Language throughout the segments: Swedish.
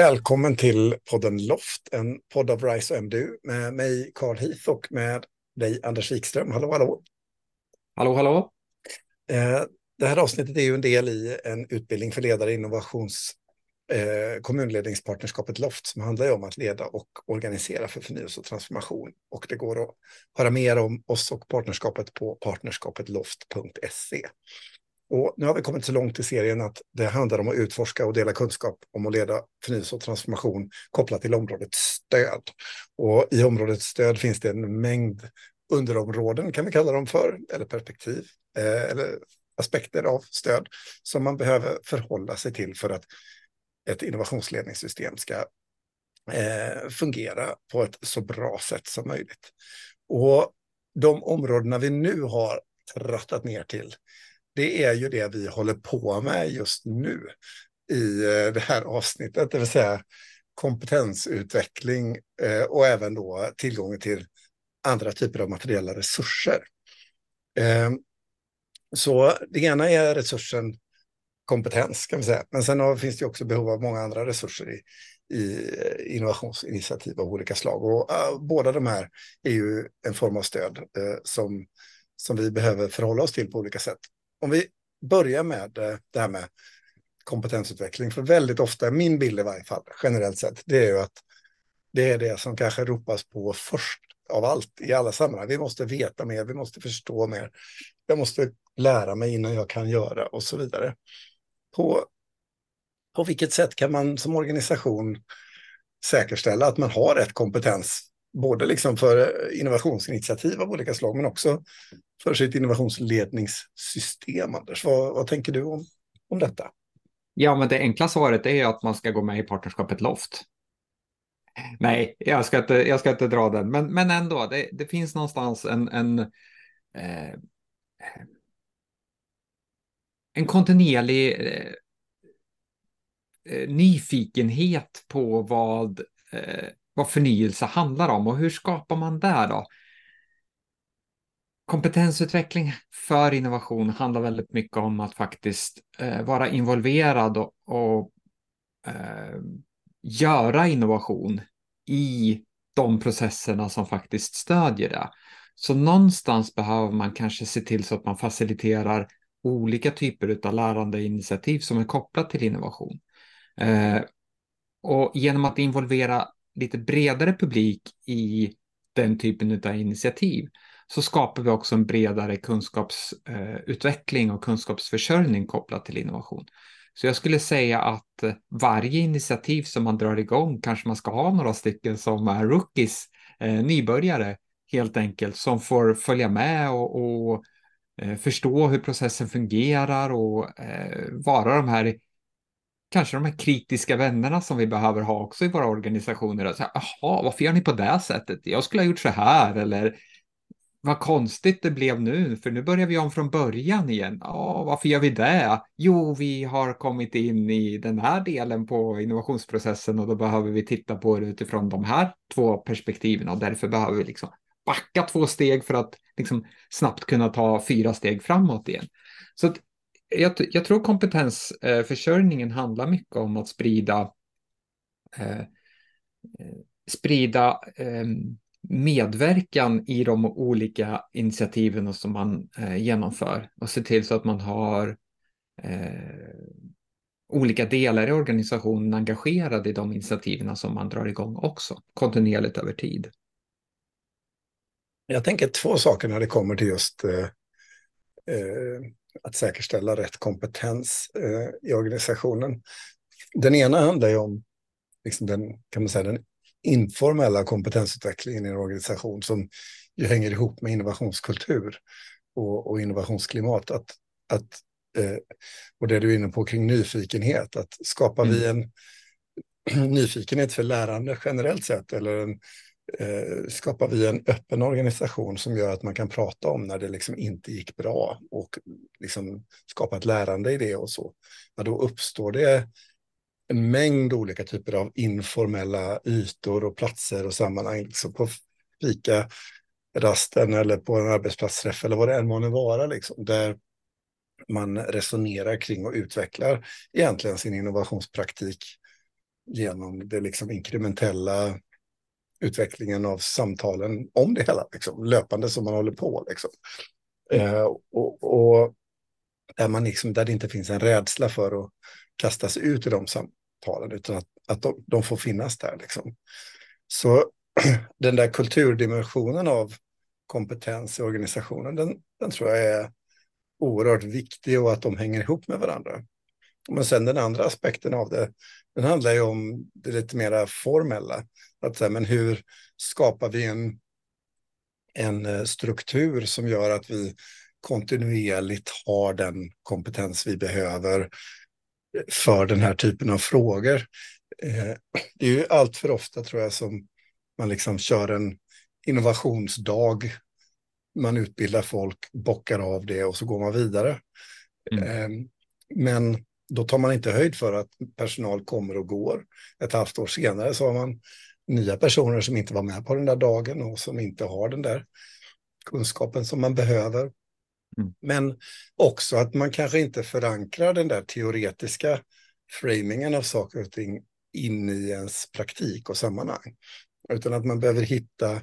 Välkommen till podden Loft, en podd av Rise och MDU med mig Carl Heath och med dig Anders Wikström. Hallå, hallå. Hallå, hallå. Eh, det här avsnittet är ju en del i en utbildning för ledare i innovations eh, kommunledningspartnerskapet Loft som handlar om att leda och organisera för förnyelse och transformation. Och det går att höra mer om oss och partnerskapet på partnerskapetloft.se. Och nu har vi kommit så långt i serien att det handlar om att utforska och dela kunskap om att leda förnyelse och transformation kopplat till området stöd. Och i området stöd finns det en mängd underområden, kan vi kalla dem för, eller perspektiv, eh, eller aspekter av stöd som man behöver förhålla sig till för att ett innovationsledningssystem ska eh, fungera på ett så bra sätt som möjligt. Och de områdena vi nu har rattat ner till, det är ju det vi håller på med just nu i eh, det här avsnittet, det vill säga kompetensutveckling eh, och även då tillgången till andra typer av materiella resurser. Ehm, så det ena är resursen kompetens kan vi säga. Men sen finns det också behov av många andra resurser i, i eh, innovationsinitiativ av olika slag. Och uh, båda de här är ju en form av stöd uh, som, som vi behöver förhålla oss till på olika sätt. Om vi börjar med eh, det här med kompetensutveckling, för väldigt ofta, min bild i varje fall, generellt sett, det är ju att det är det som kanske ropas på först av allt i alla sammanhang. Vi måste veta mer, vi måste förstå mer. Jag måste lära mig innan jag kan göra och så vidare på, på vilket sätt kan man som organisation säkerställa att man har rätt kompetens, både liksom för innovationsinitiativ av olika slag, men också för sitt innovationsledningssystem. Anders, vad, vad tänker du om, om detta? Ja, men det enkla svaret är att man ska gå med i partnerskapet Loft. Nej, jag ska inte, jag ska inte dra den, men, men ändå, det, det finns någonstans en, en eh, en kontinuerlig eh, eh nyfikenhet på vad, eh, vad förnyelse handlar om och hur skapar man det då? Kompetensutveckling för innovation handlar väldigt mycket om att faktiskt eh, vara involverad och, och eh, göra innovation i de processerna som faktiskt stödjer det. Så någonstans behöver man kanske se till så att man faciliterar olika typer av lärandeinitiativ som är kopplat till innovation. Eh, och genom att involvera lite bredare publik i den typen av initiativ så skapar vi också en bredare kunskapsutveckling eh, och kunskapsförsörjning kopplat till innovation. Så jag skulle säga att eh, varje initiativ som man drar igång kanske man ska ha några stycken som är rookies, eh, nybörjare helt enkelt, som får följa med och, och förstå hur processen fungerar och vara de här kanske de här kritiska vännerna som vi behöver ha också i våra organisationer. Jaha, varför gör ni på det sättet? Jag skulle ha gjort så här eller vad konstigt det blev nu, för nu börjar vi om från början igen. Ja, varför gör vi det? Jo, vi har kommit in i den här delen på innovationsprocessen och då behöver vi titta på det utifrån de här två perspektiven och därför behöver vi liksom backa två steg för att liksom snabbt kunna ta fyra steg framåt igen. Så att jag, jag tror kompetensförsörjningen handlar mycket om att sprida eh, eh sprida eh, medverkan i de olika initiativen som man eh, genomför och se till så att man har eh, olika delar i organisationen engagerade i de initiativen som man drar igång också kontinuerligt över tid. Jag tänker två saker när det kommer till just eh, eh, att säkerställa rätt kompetens eh, i organisationen. Den ena handlar ju om liksom den, kan man säga, den informella kompetensutvecklingen i en organisation som ju hänger ihop med innovationskultur och, och innovationsklimat. Att, att, eh, och det du är inne på kring nyfikenhet, att skapar mm. vi en nyfikenhet för lärande generellt sett eller en eh, skapar vi en öppen organisation som gör att man kan prata om när det liksom inte gick bra och liksom skapa ett lärande i det och så. Ja, då uppstår det en mängd olika typer av informella ytor och platser och sammanhang. Liksom på fika rasten eller på en arbetsplatsträff eller vad det än må vara, liksom, där man resonerar kring och utvecklar egentligen sin innovationspraktik genom det liksom inkrementella utvecklingen av samtalen om det hela, liksom, löpande som man håller på. Liksom. Eh, och, och, där, man liksom, där det inte finns en rädsla för att kastas ut i de samtalen, utan att, att de, de får finnas där. Liksom. Så den där kulturdimensionen av kompetens i organisationen, den, den tror jag är oerhört viktig och att de hänger ihop med varandra. Men sen den andra aspekten av det, den handlar ju om det lite mera formella. Att säga, men hur skapar vi en, en eh, struktur som gör att vi kontinuerligt har den kompetens vi behöver för den här typen av frågor. Eh, det är ju allt för ofta tror jag som man liksom kör en innovationsdag. Man utbildar folk, bockar av det och så går man vidare. Mm. Ehm, men då tar man inte höjd för att personal kommer och går. Ett halvt år senare så har man nya personer som inte var med på den där dagen och som inte har den där kunskapen som man behöver. Mm. Men också att man kanske inte förankrar den där teoretiska framingen av saker och ting in i ens praktik och sammanhang. Utan att man behöver hitta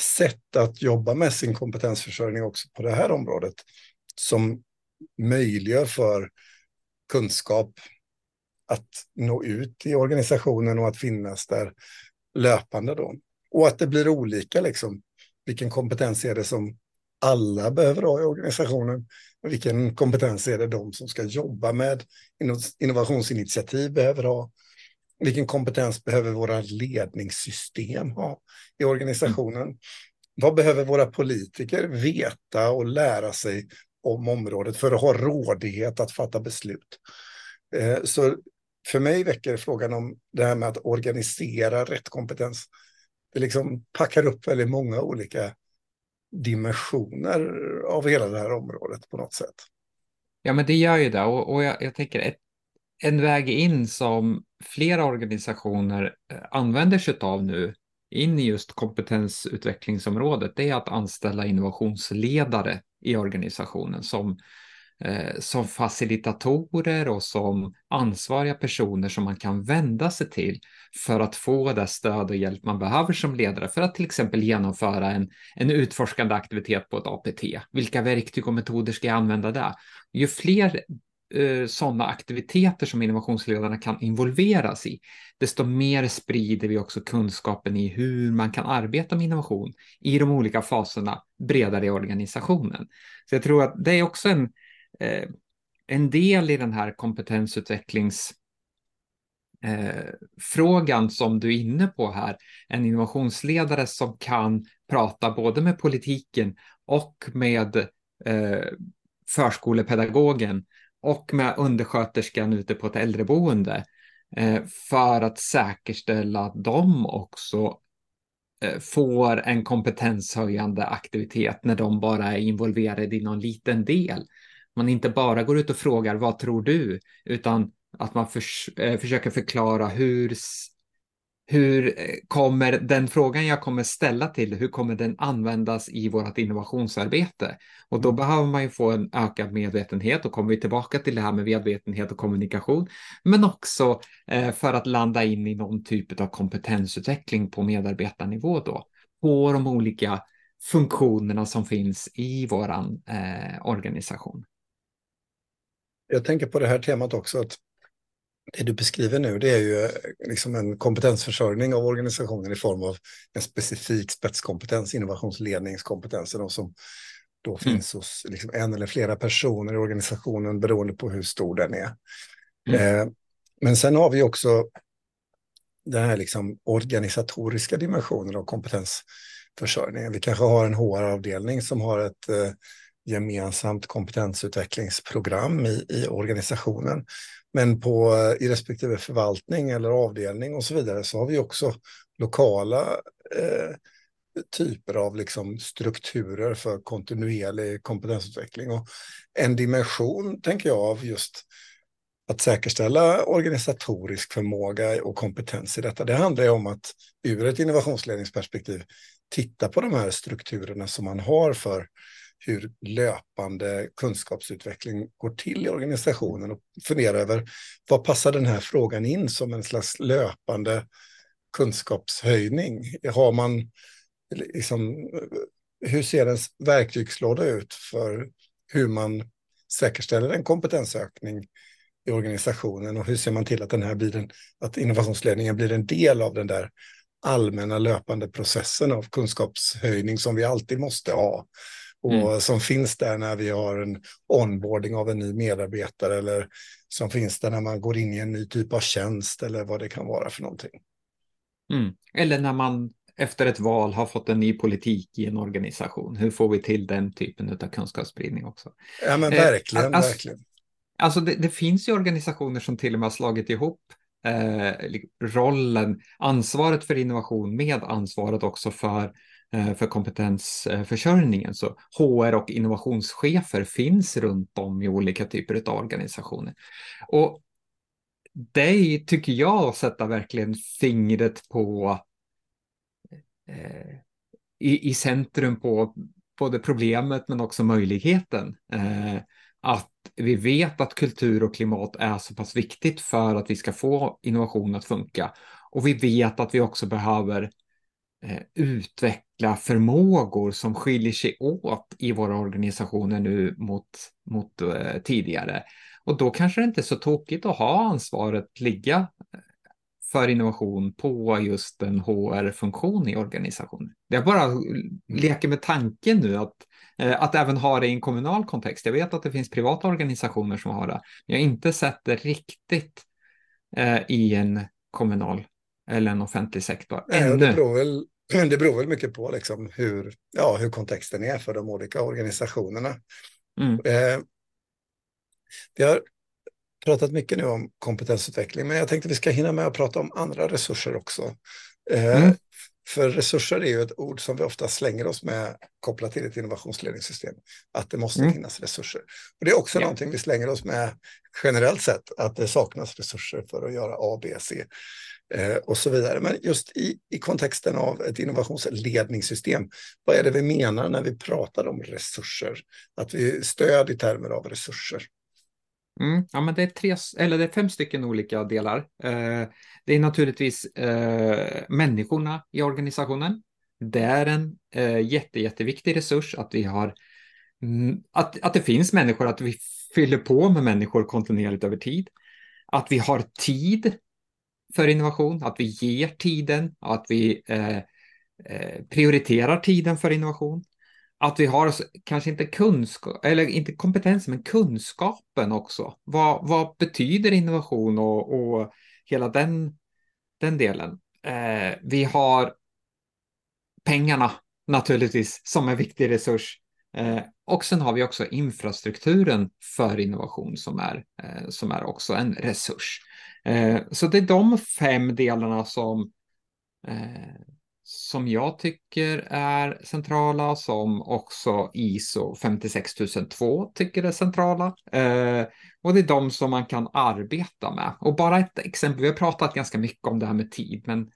sätt att jobba med sin kompetensförsörjning också på det här området som möjliggör för kunskap att nå ut i organisationen och att finnas där löpande då. Och att det blir olika liksom. Vilken kompetens är det som alla behöver ha i organisationen? Vilken kompetens är det de som ska jobba med innovationsinitiativ behöver ha? Vilken kompetens behöver våra ledningssystem ha i organisationen? Mm. Vad behöver våra politiker veta och lära sig om området för att ha rådighet att fatta beslut? Eh, så för mig väcker frågan om det här med att organisera rätt kompetens. Det liksom packar upp väldigt många olika dimensioner av hela det här området på något sätt. Ja, men det gör ju det. Och, och jag, jag tänker ett, en väg in som flera organisationer eh, använder sig av nu in i just kompetensutvecklingsområdet, det är att anställa innovationsledare i organisationen som Eh, som facilitatorer och som ansvariga personer som man kan vända sig till för att få det stöd och hjälp man behöver som ledare för att till exempel genomföra en, en utforskande aktivitet på ett APT. Vilka verktyg och metoder ska jag använda där? Ju fler eh, sådana aktiviteter som innovationsledarna kan involveras i, desto mer sprider vi också kunskapen i hur man kan arbeta med innovation i de olika faserna bredare i organisationen. Så jag tror att det är också en, eh, en del i den här kompetensutvecklingsfrågan eh, som du är inne på här, en innovationsledare som kan prata både med politiken och med eh, förskolepedagogen och med undersköterskan ute på ett äldreboende eh, för att säkerställa att de också eh, får en kompetenshöjande aktivitet när de bara är involverade i någon liten del man inte bara går ut och frågar vad tror du, utan att man förs äh, försöker förklara hur, hur eh, kommer den frågan jag kommer ställa till, hur kommer den användas i vårt innovationsarbete? Och då behöver man ju få en ökad medvetenhet och kommer vi tillbaka till det här med medvetenhet och kommunikation, men också eh, för att landa in i någon typ av kompetensutveckling på medarbetarnivå då, på de olika funktionerna som finns i vår eh, organisation jag tänker på det här temat också, att det du beskriver nu, det är ju liksom en kompetensförsörjning av organisationen i form av en specifik spetskompetens, innovationsledningskompetensen som då mm. finns hos liksom en eller flera personer i organisationen beroende på hur stor den är. Mm. Eh, men sen har vi också den här liksom organisatoriska dimensionen av kompetensförsörjningen. Vi kanske har en HR-avdelning som har ett eh, gemensamt kompetensutvecklingsprogram i, i organisationen. Men på, i respektive förvaltning eller avdelning och så vidare så har vi också lokala eh, typer av liksom strukturer för kontinuerlig kompetensutveckling. Och en dimension, tänker jag, av just att säkerställa organisatorisk förmåga och kompetens i detta, det handlar ju om att ur ett innovationsledningsperspektiv titta på de här strukturerna som man har för hur löpande kunskapsutveckling går till i organisationen och fundera över vad passar den här frågan in som en slags löpande kunskapshöjning? Har man liksom, hur ser ens verktygslåda ut för hur man säkerställer en kompetensökning i organisationen och hur ser man till att den här blir en, att innovationsledningen blir en del av den där allmänna löpande processen av kunskapshöjning som vi alltid måste ha och mm. som finns där när vi har en onboarding av en ny medarbetare eller som finns där när man går in i en ny typ av tjänst eller vad det kan vara för någonting. Mm. Eller när man efter ett val har fått en ny politik i en organisation. Hur får vi till den typen av kunskapsspridning också? Ja, men verkligen, eh, alltså, verkligen. Alltså det, det, finns ju organisationer som till och med har slagit ihop eh, rollen, ansvaret för innovation med ansvaret också för, eh, Eh, för kompetensförsörjningen. Så HR och innovationschefer finns runt om i olika typer av organisationer. Och det tycker jag sätter verkligen fingret på eh, i, i centrum på både problemet men också möjligheten. Eh, att vi vet att kultur och klimat är så pass viktigt för att vi ska få innovation att funka. Och vi vet att vi också behöver utveckla förmågor som skiljer sig åt i våra organisationer nu mot, mot eh, tidigare. Och då kanske det inte är så tokigt att ha ansvaret ligga eh, för innovation på just en HR-funktion i organisationen. Jag bara mm. leker med tanken nu att Eh, att även ha det i en kommunal kontext. Jag vet att det finns privata organisationer som har det. Jag har inte sett det riktigt eh, i en kommunal eller en offentlig sektor. Nej, det, beror väl, det beror väl mycket på liksom hur, ja, hur kontexten är för de olika organisationerna. Mm. Eh, vi har pratat mycket nu om kompetensutveckling, men jag tänkte vi ska hinna med att prata om andra resurser också. Eh, mm. För resurser är ju ett ord som vi ofta slänger oss med kopplat till ett innovationsledningssystem. Att det måste mm. finnas resurser. Och det är också ja. någonting vi slänger oss med generellt sett, att det saknas resurser för att göra A, B, C eh, och så vidare. Men just i, i kontexten av ett innovationsledningssystem, vad är det vi menar när vi pratar om resurser? Att vi stöd i termer av resurser. Mm, ja, men det är, tre, eller det är fem stycken olika delar. Eh, det är naturligtvis eh, människorna i organisationen. Det är en eh, jätte, jätteviktig resurs att vi har mm, att, att det finns människor, att vi fyller på med människor kontinuerligt över tid. Att vi har tid för innovation, att vi ger tiden, att vi eh, eh prioriterar tiden för innovation att vi har kanske inte kunskap, eller inte kompetens, men kunskapen också. Vad, vad betyder innovation och, och hela den, den delen? Eh, vi har pengarna naturligtvis som en viktig resurs. Eh, och sen har vi också infrastrukturen för innovation som är, eh, som är också en resurs. Eh, så det är de fem delarna som eh, som jag tycker är centrala, som också ISO 56002 tycker är centrala. Eh, och det är de som man kan arbeta med. Och bara ett exempel, vi har pratat ganska mycket om det här med tid, men,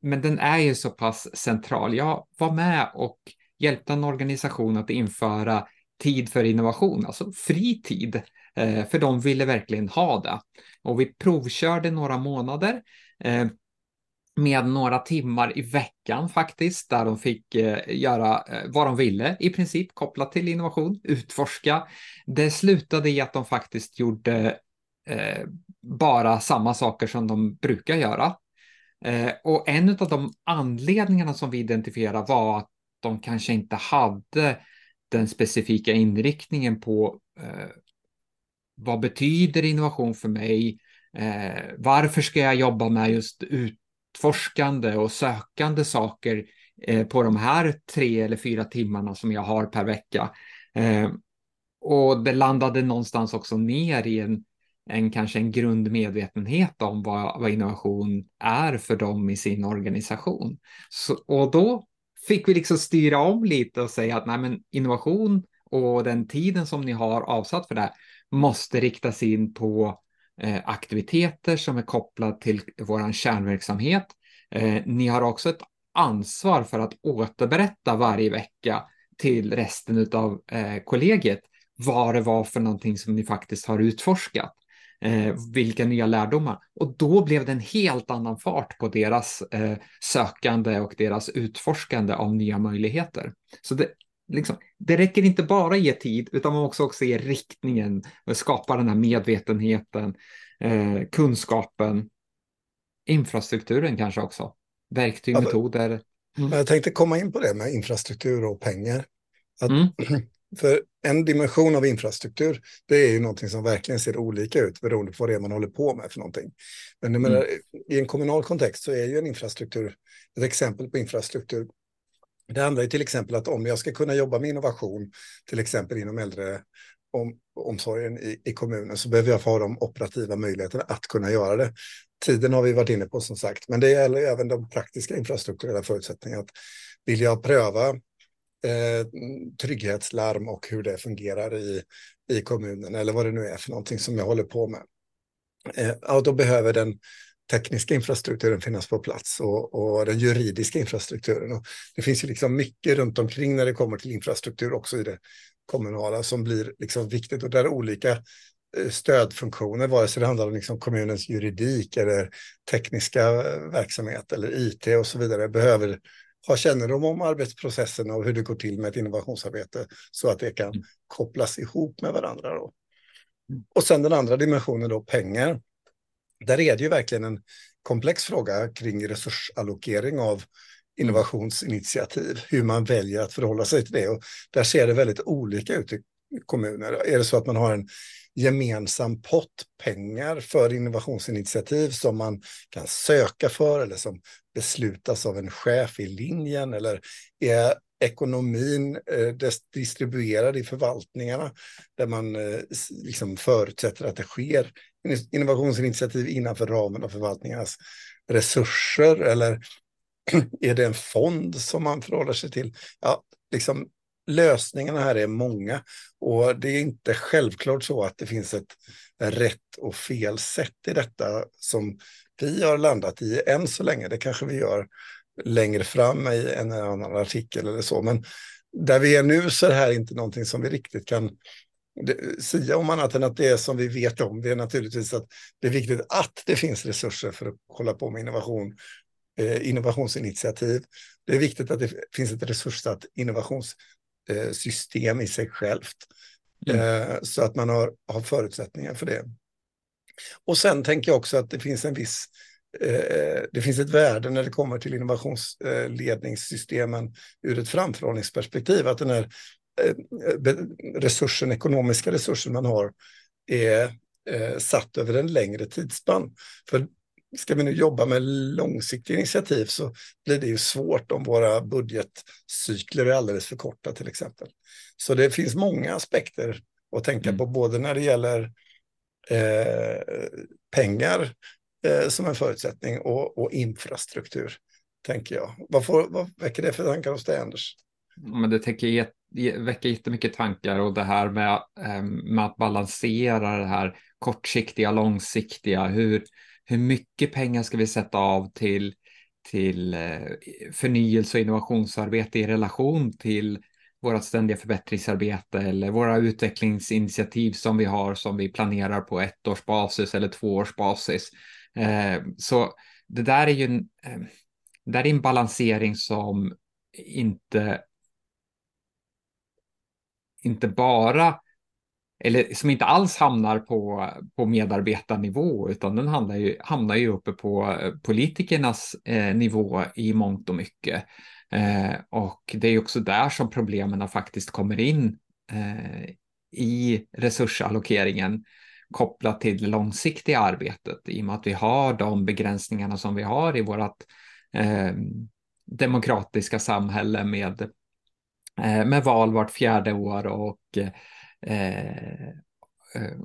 men den är ju så pass central. Jag var med och hjälpte en organisation att införa tid för innovation, alltså fri tid, Eh, för de ville verkligen ha det. Och vi provkörde några månader. Eh, med några timmar i veckan faktiskt, där de fick eh, göra eh, vad de ville i princip kopplat till innovation, utforska. Det slutade i att de faktiskt gjorde eh, bara samma saker som de brukar göra. Eh, och en av de anledningarna som vi identifierade var att de kanske inte hade den specifika inriktningen på eh, vad betyder innovation för mig? Eh, varför ska jag jobba med just utforskande och sökande saker eh, på de här tre eller fyra timmarna som jag har per vecka. Eh, och det landade någonstans också ner i en, en kanske en grundmedvetenhet om vad, vad innovation är för dem i sin organisation. Så, och då fick vi liksom styra om lite och säga att nej, men innovation och den tiden som ni har avsatt för det här måste riktas in på eh, aktiviteter som är kopplade till vår kärnverksamhet. Eh, ni har också ett ansvar för att återberätta varje vecka till resten av eh, kollegiet vad det var för någonting som ni faktiskt har utforskat. Eh, vilka nya lärdomar. Och då blev det en helt annan fart på deras eh, sökande och deras utforskande av nya möjligheter. Så det, liksom, det räcker inte bara ge tid, utan man måste också ge riktningen och skapa den här medvetenheten, eh, kunskapen, infrastrukturen kanske också, verktyg, ja, metoder. Mm. Jag tänkte komma in på det med infrastruktur och pengar. Att, mm. För en dimension av infrastruktur, det är ju någonting som verkligen ser olika ut beroende på vad det är man håller på med för någonting. Men mm. menar, i en kommunal kontext så är ju en infrastruktur, ett exempel på infrastruktur, det handlar ju till exempel att om jag ska kunna jobba med innovation, till exempel inom äldre om, omsorgen i, i kommunen, så behöver jag få ha de operativa möjligheterna att kunna göra det. Tiden har vi varit inne på som sagt, men det gäller även de praktiska infrastrukturella förutsättningarna. Att vill jag pröva eh, trygghetslarm och hur det fungerar i, i kommunen eller vad det nu är för någonting som jag håller på med. Eh, ja, då behöver den tekniska infrastrukturen finnas på plats och, och, den juridiska infrastrukturen. Och det finns ju liksom mycket runt omkring när det kommer till infrastruktur också i det kommunala som blir liksom viktigt och där olika eh, stödfunktioner, vare sig det handlar om liksom kommunens juridik eller tekniska verksamhet eller IT och så vidare, behöver ha kännedom om arbetsprocesserna och hur det går till med ett innovationsarbete så att det kan mm. kopplas ihop med varandra. Då. Mm. Och sen den andra dimensionen då, pengar. Där är det ju verkligen en komplex fråga kring resursallokering av innovationsinitiativ, hur man väljer att förhålla sig till det. Och där ser det väldigt olika ut i kommuner. Är det så att man har en gemensam pott pengar för innovationsinitiativ som man kan söka för eller som beslutas av en chef i linjen eller är ekonomin eh, distribuerad i förvaltningarna där man eh, liksom förutsätter att det sker innovationsinitiativ innanför ramen av förvaltningarnas resurser eller är det en fond som man förhåller sig till? Ja, liksom lösningarna här är många och det är inte självklart så att det finns ett rätt och fel sätt i detta som vi har landat i än så länge. Det kanske vi gör längre fram i en annan artikel eller så. Men där vi är nu så är det här inte någonting som vi riktigt kan säga om annat än att det som vi vet om, det är naturligtvis att det är viktigt att det finns resurser för att hålla på med innovation, eh, innovationsinitiativ. Det är viktigt att det finns ett resurssatt innovationssystem i sig självt. Mm. Eh, så att man har, har förutsättningar för det. Och sen tänker jag också att det finns en viss eh, det finns ett värde när det kommer till innovationsledningssystemen ur ett framförhållningsperspektiv. Att den här resursen, ekonomiska resursen man har är eh, satt över en längre tidsspann. För ska vi nu jobba med långsiktiga initiativ så blir det ju svårt om våra budgetcykler är alldeles för korta till exempel. Så det finns många aspekter att tänka mm. på, både när det gäller eh, pengar eh, som en förutsättning och, och, infrastruktur, tänker jag. Vad, får, vad väcker det för tankar hos dig, Anders? Men det tänker, väcker jättemycket tankar och det här med, ehm, med att balansera det här kortsiktiga, långsiktiga. Hur, hur mycket pengar ska vi sätta av till, till eh, förnyelse och innovationsarbete i relation till vårt ständiga förbättringsarbete eller våra utvecklingsinitiativ som vi har som vi planerar på ett års basis eller två års basis. Eh, så det där är ju en, ehm, där är en balansering som inte inte bara eller som inte alls hamnar på, på medarbetarnivå, utan den hamnar ju, hamnar ju uppe på eh, politikernas eh, nivå i mångt och mycket. Eh, och det är också där som problemen faktiskt kommer in eh, i resursallokeringen kopplat till det långsiktiga arbetet i och med att vi har de begränsningarna som vi har i vårt eh, demokratiska samhälle med, Eh, med val vart fjärde år och, eh, eh,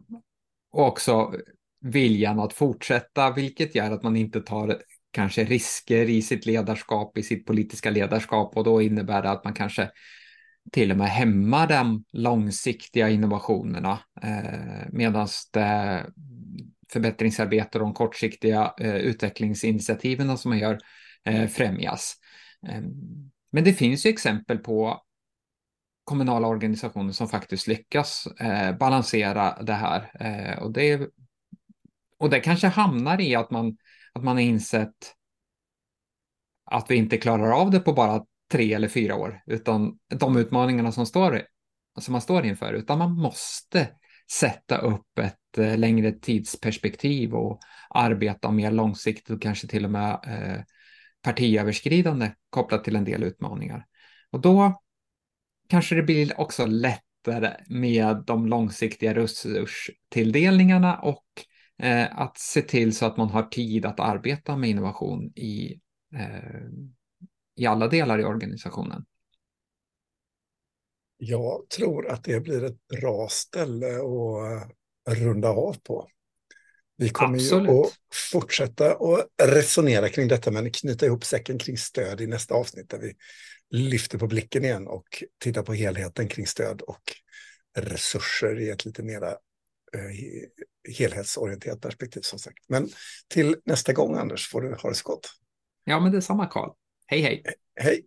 också viljan att fortsätta, vilket gör att man inte tar kanske risker i sitt ledarskap, i sitt politiska ledarskap och då innebär det att man kanske till och med hämmar de långsiktiga innovationerna eh, medan det förbättringsarbete och de kortsiktiga eh, utvecklingsinitiativen som man gör eh, främjas. Eh, men det finns ju exempel på kommunala organisationer som faktiskt lyckas eh, balansera det här. Eh, och, det, och det kanske hamnar i att man, att man har insett att vi inte klarar av det på bara tre eller fyra år, utan de utmaningarna som, står, som man står inför, utan man måste sätta upp ett eh, längre tidsperspektiv och arbeta mer långsiktigt och kanske till och med eh, partiöverskridande kopplat till en del utmaningar. Och då kanske det blir också lättare med de långsiktiga resurstilldelningarna och eh, att se till så att man har tid att arbeta med innovation i, eh, i alla delar i organisationen. Jag tror att det blir ett bra ställe att runda av på. Vi kommer Absolut. ju att fortsätta att resonera kring detta men knyta ihop säcken kring stöd i nästa avsnitt där vi lyfter på blicken igen och tittar på helheten kring stöd och resurser i ett lite mera eh, helhetsorienterat perspektiv som sagt. Men till nästa gång Anders får du ha det så gott. Ja men detsamma Karl. Hej hej. Hej.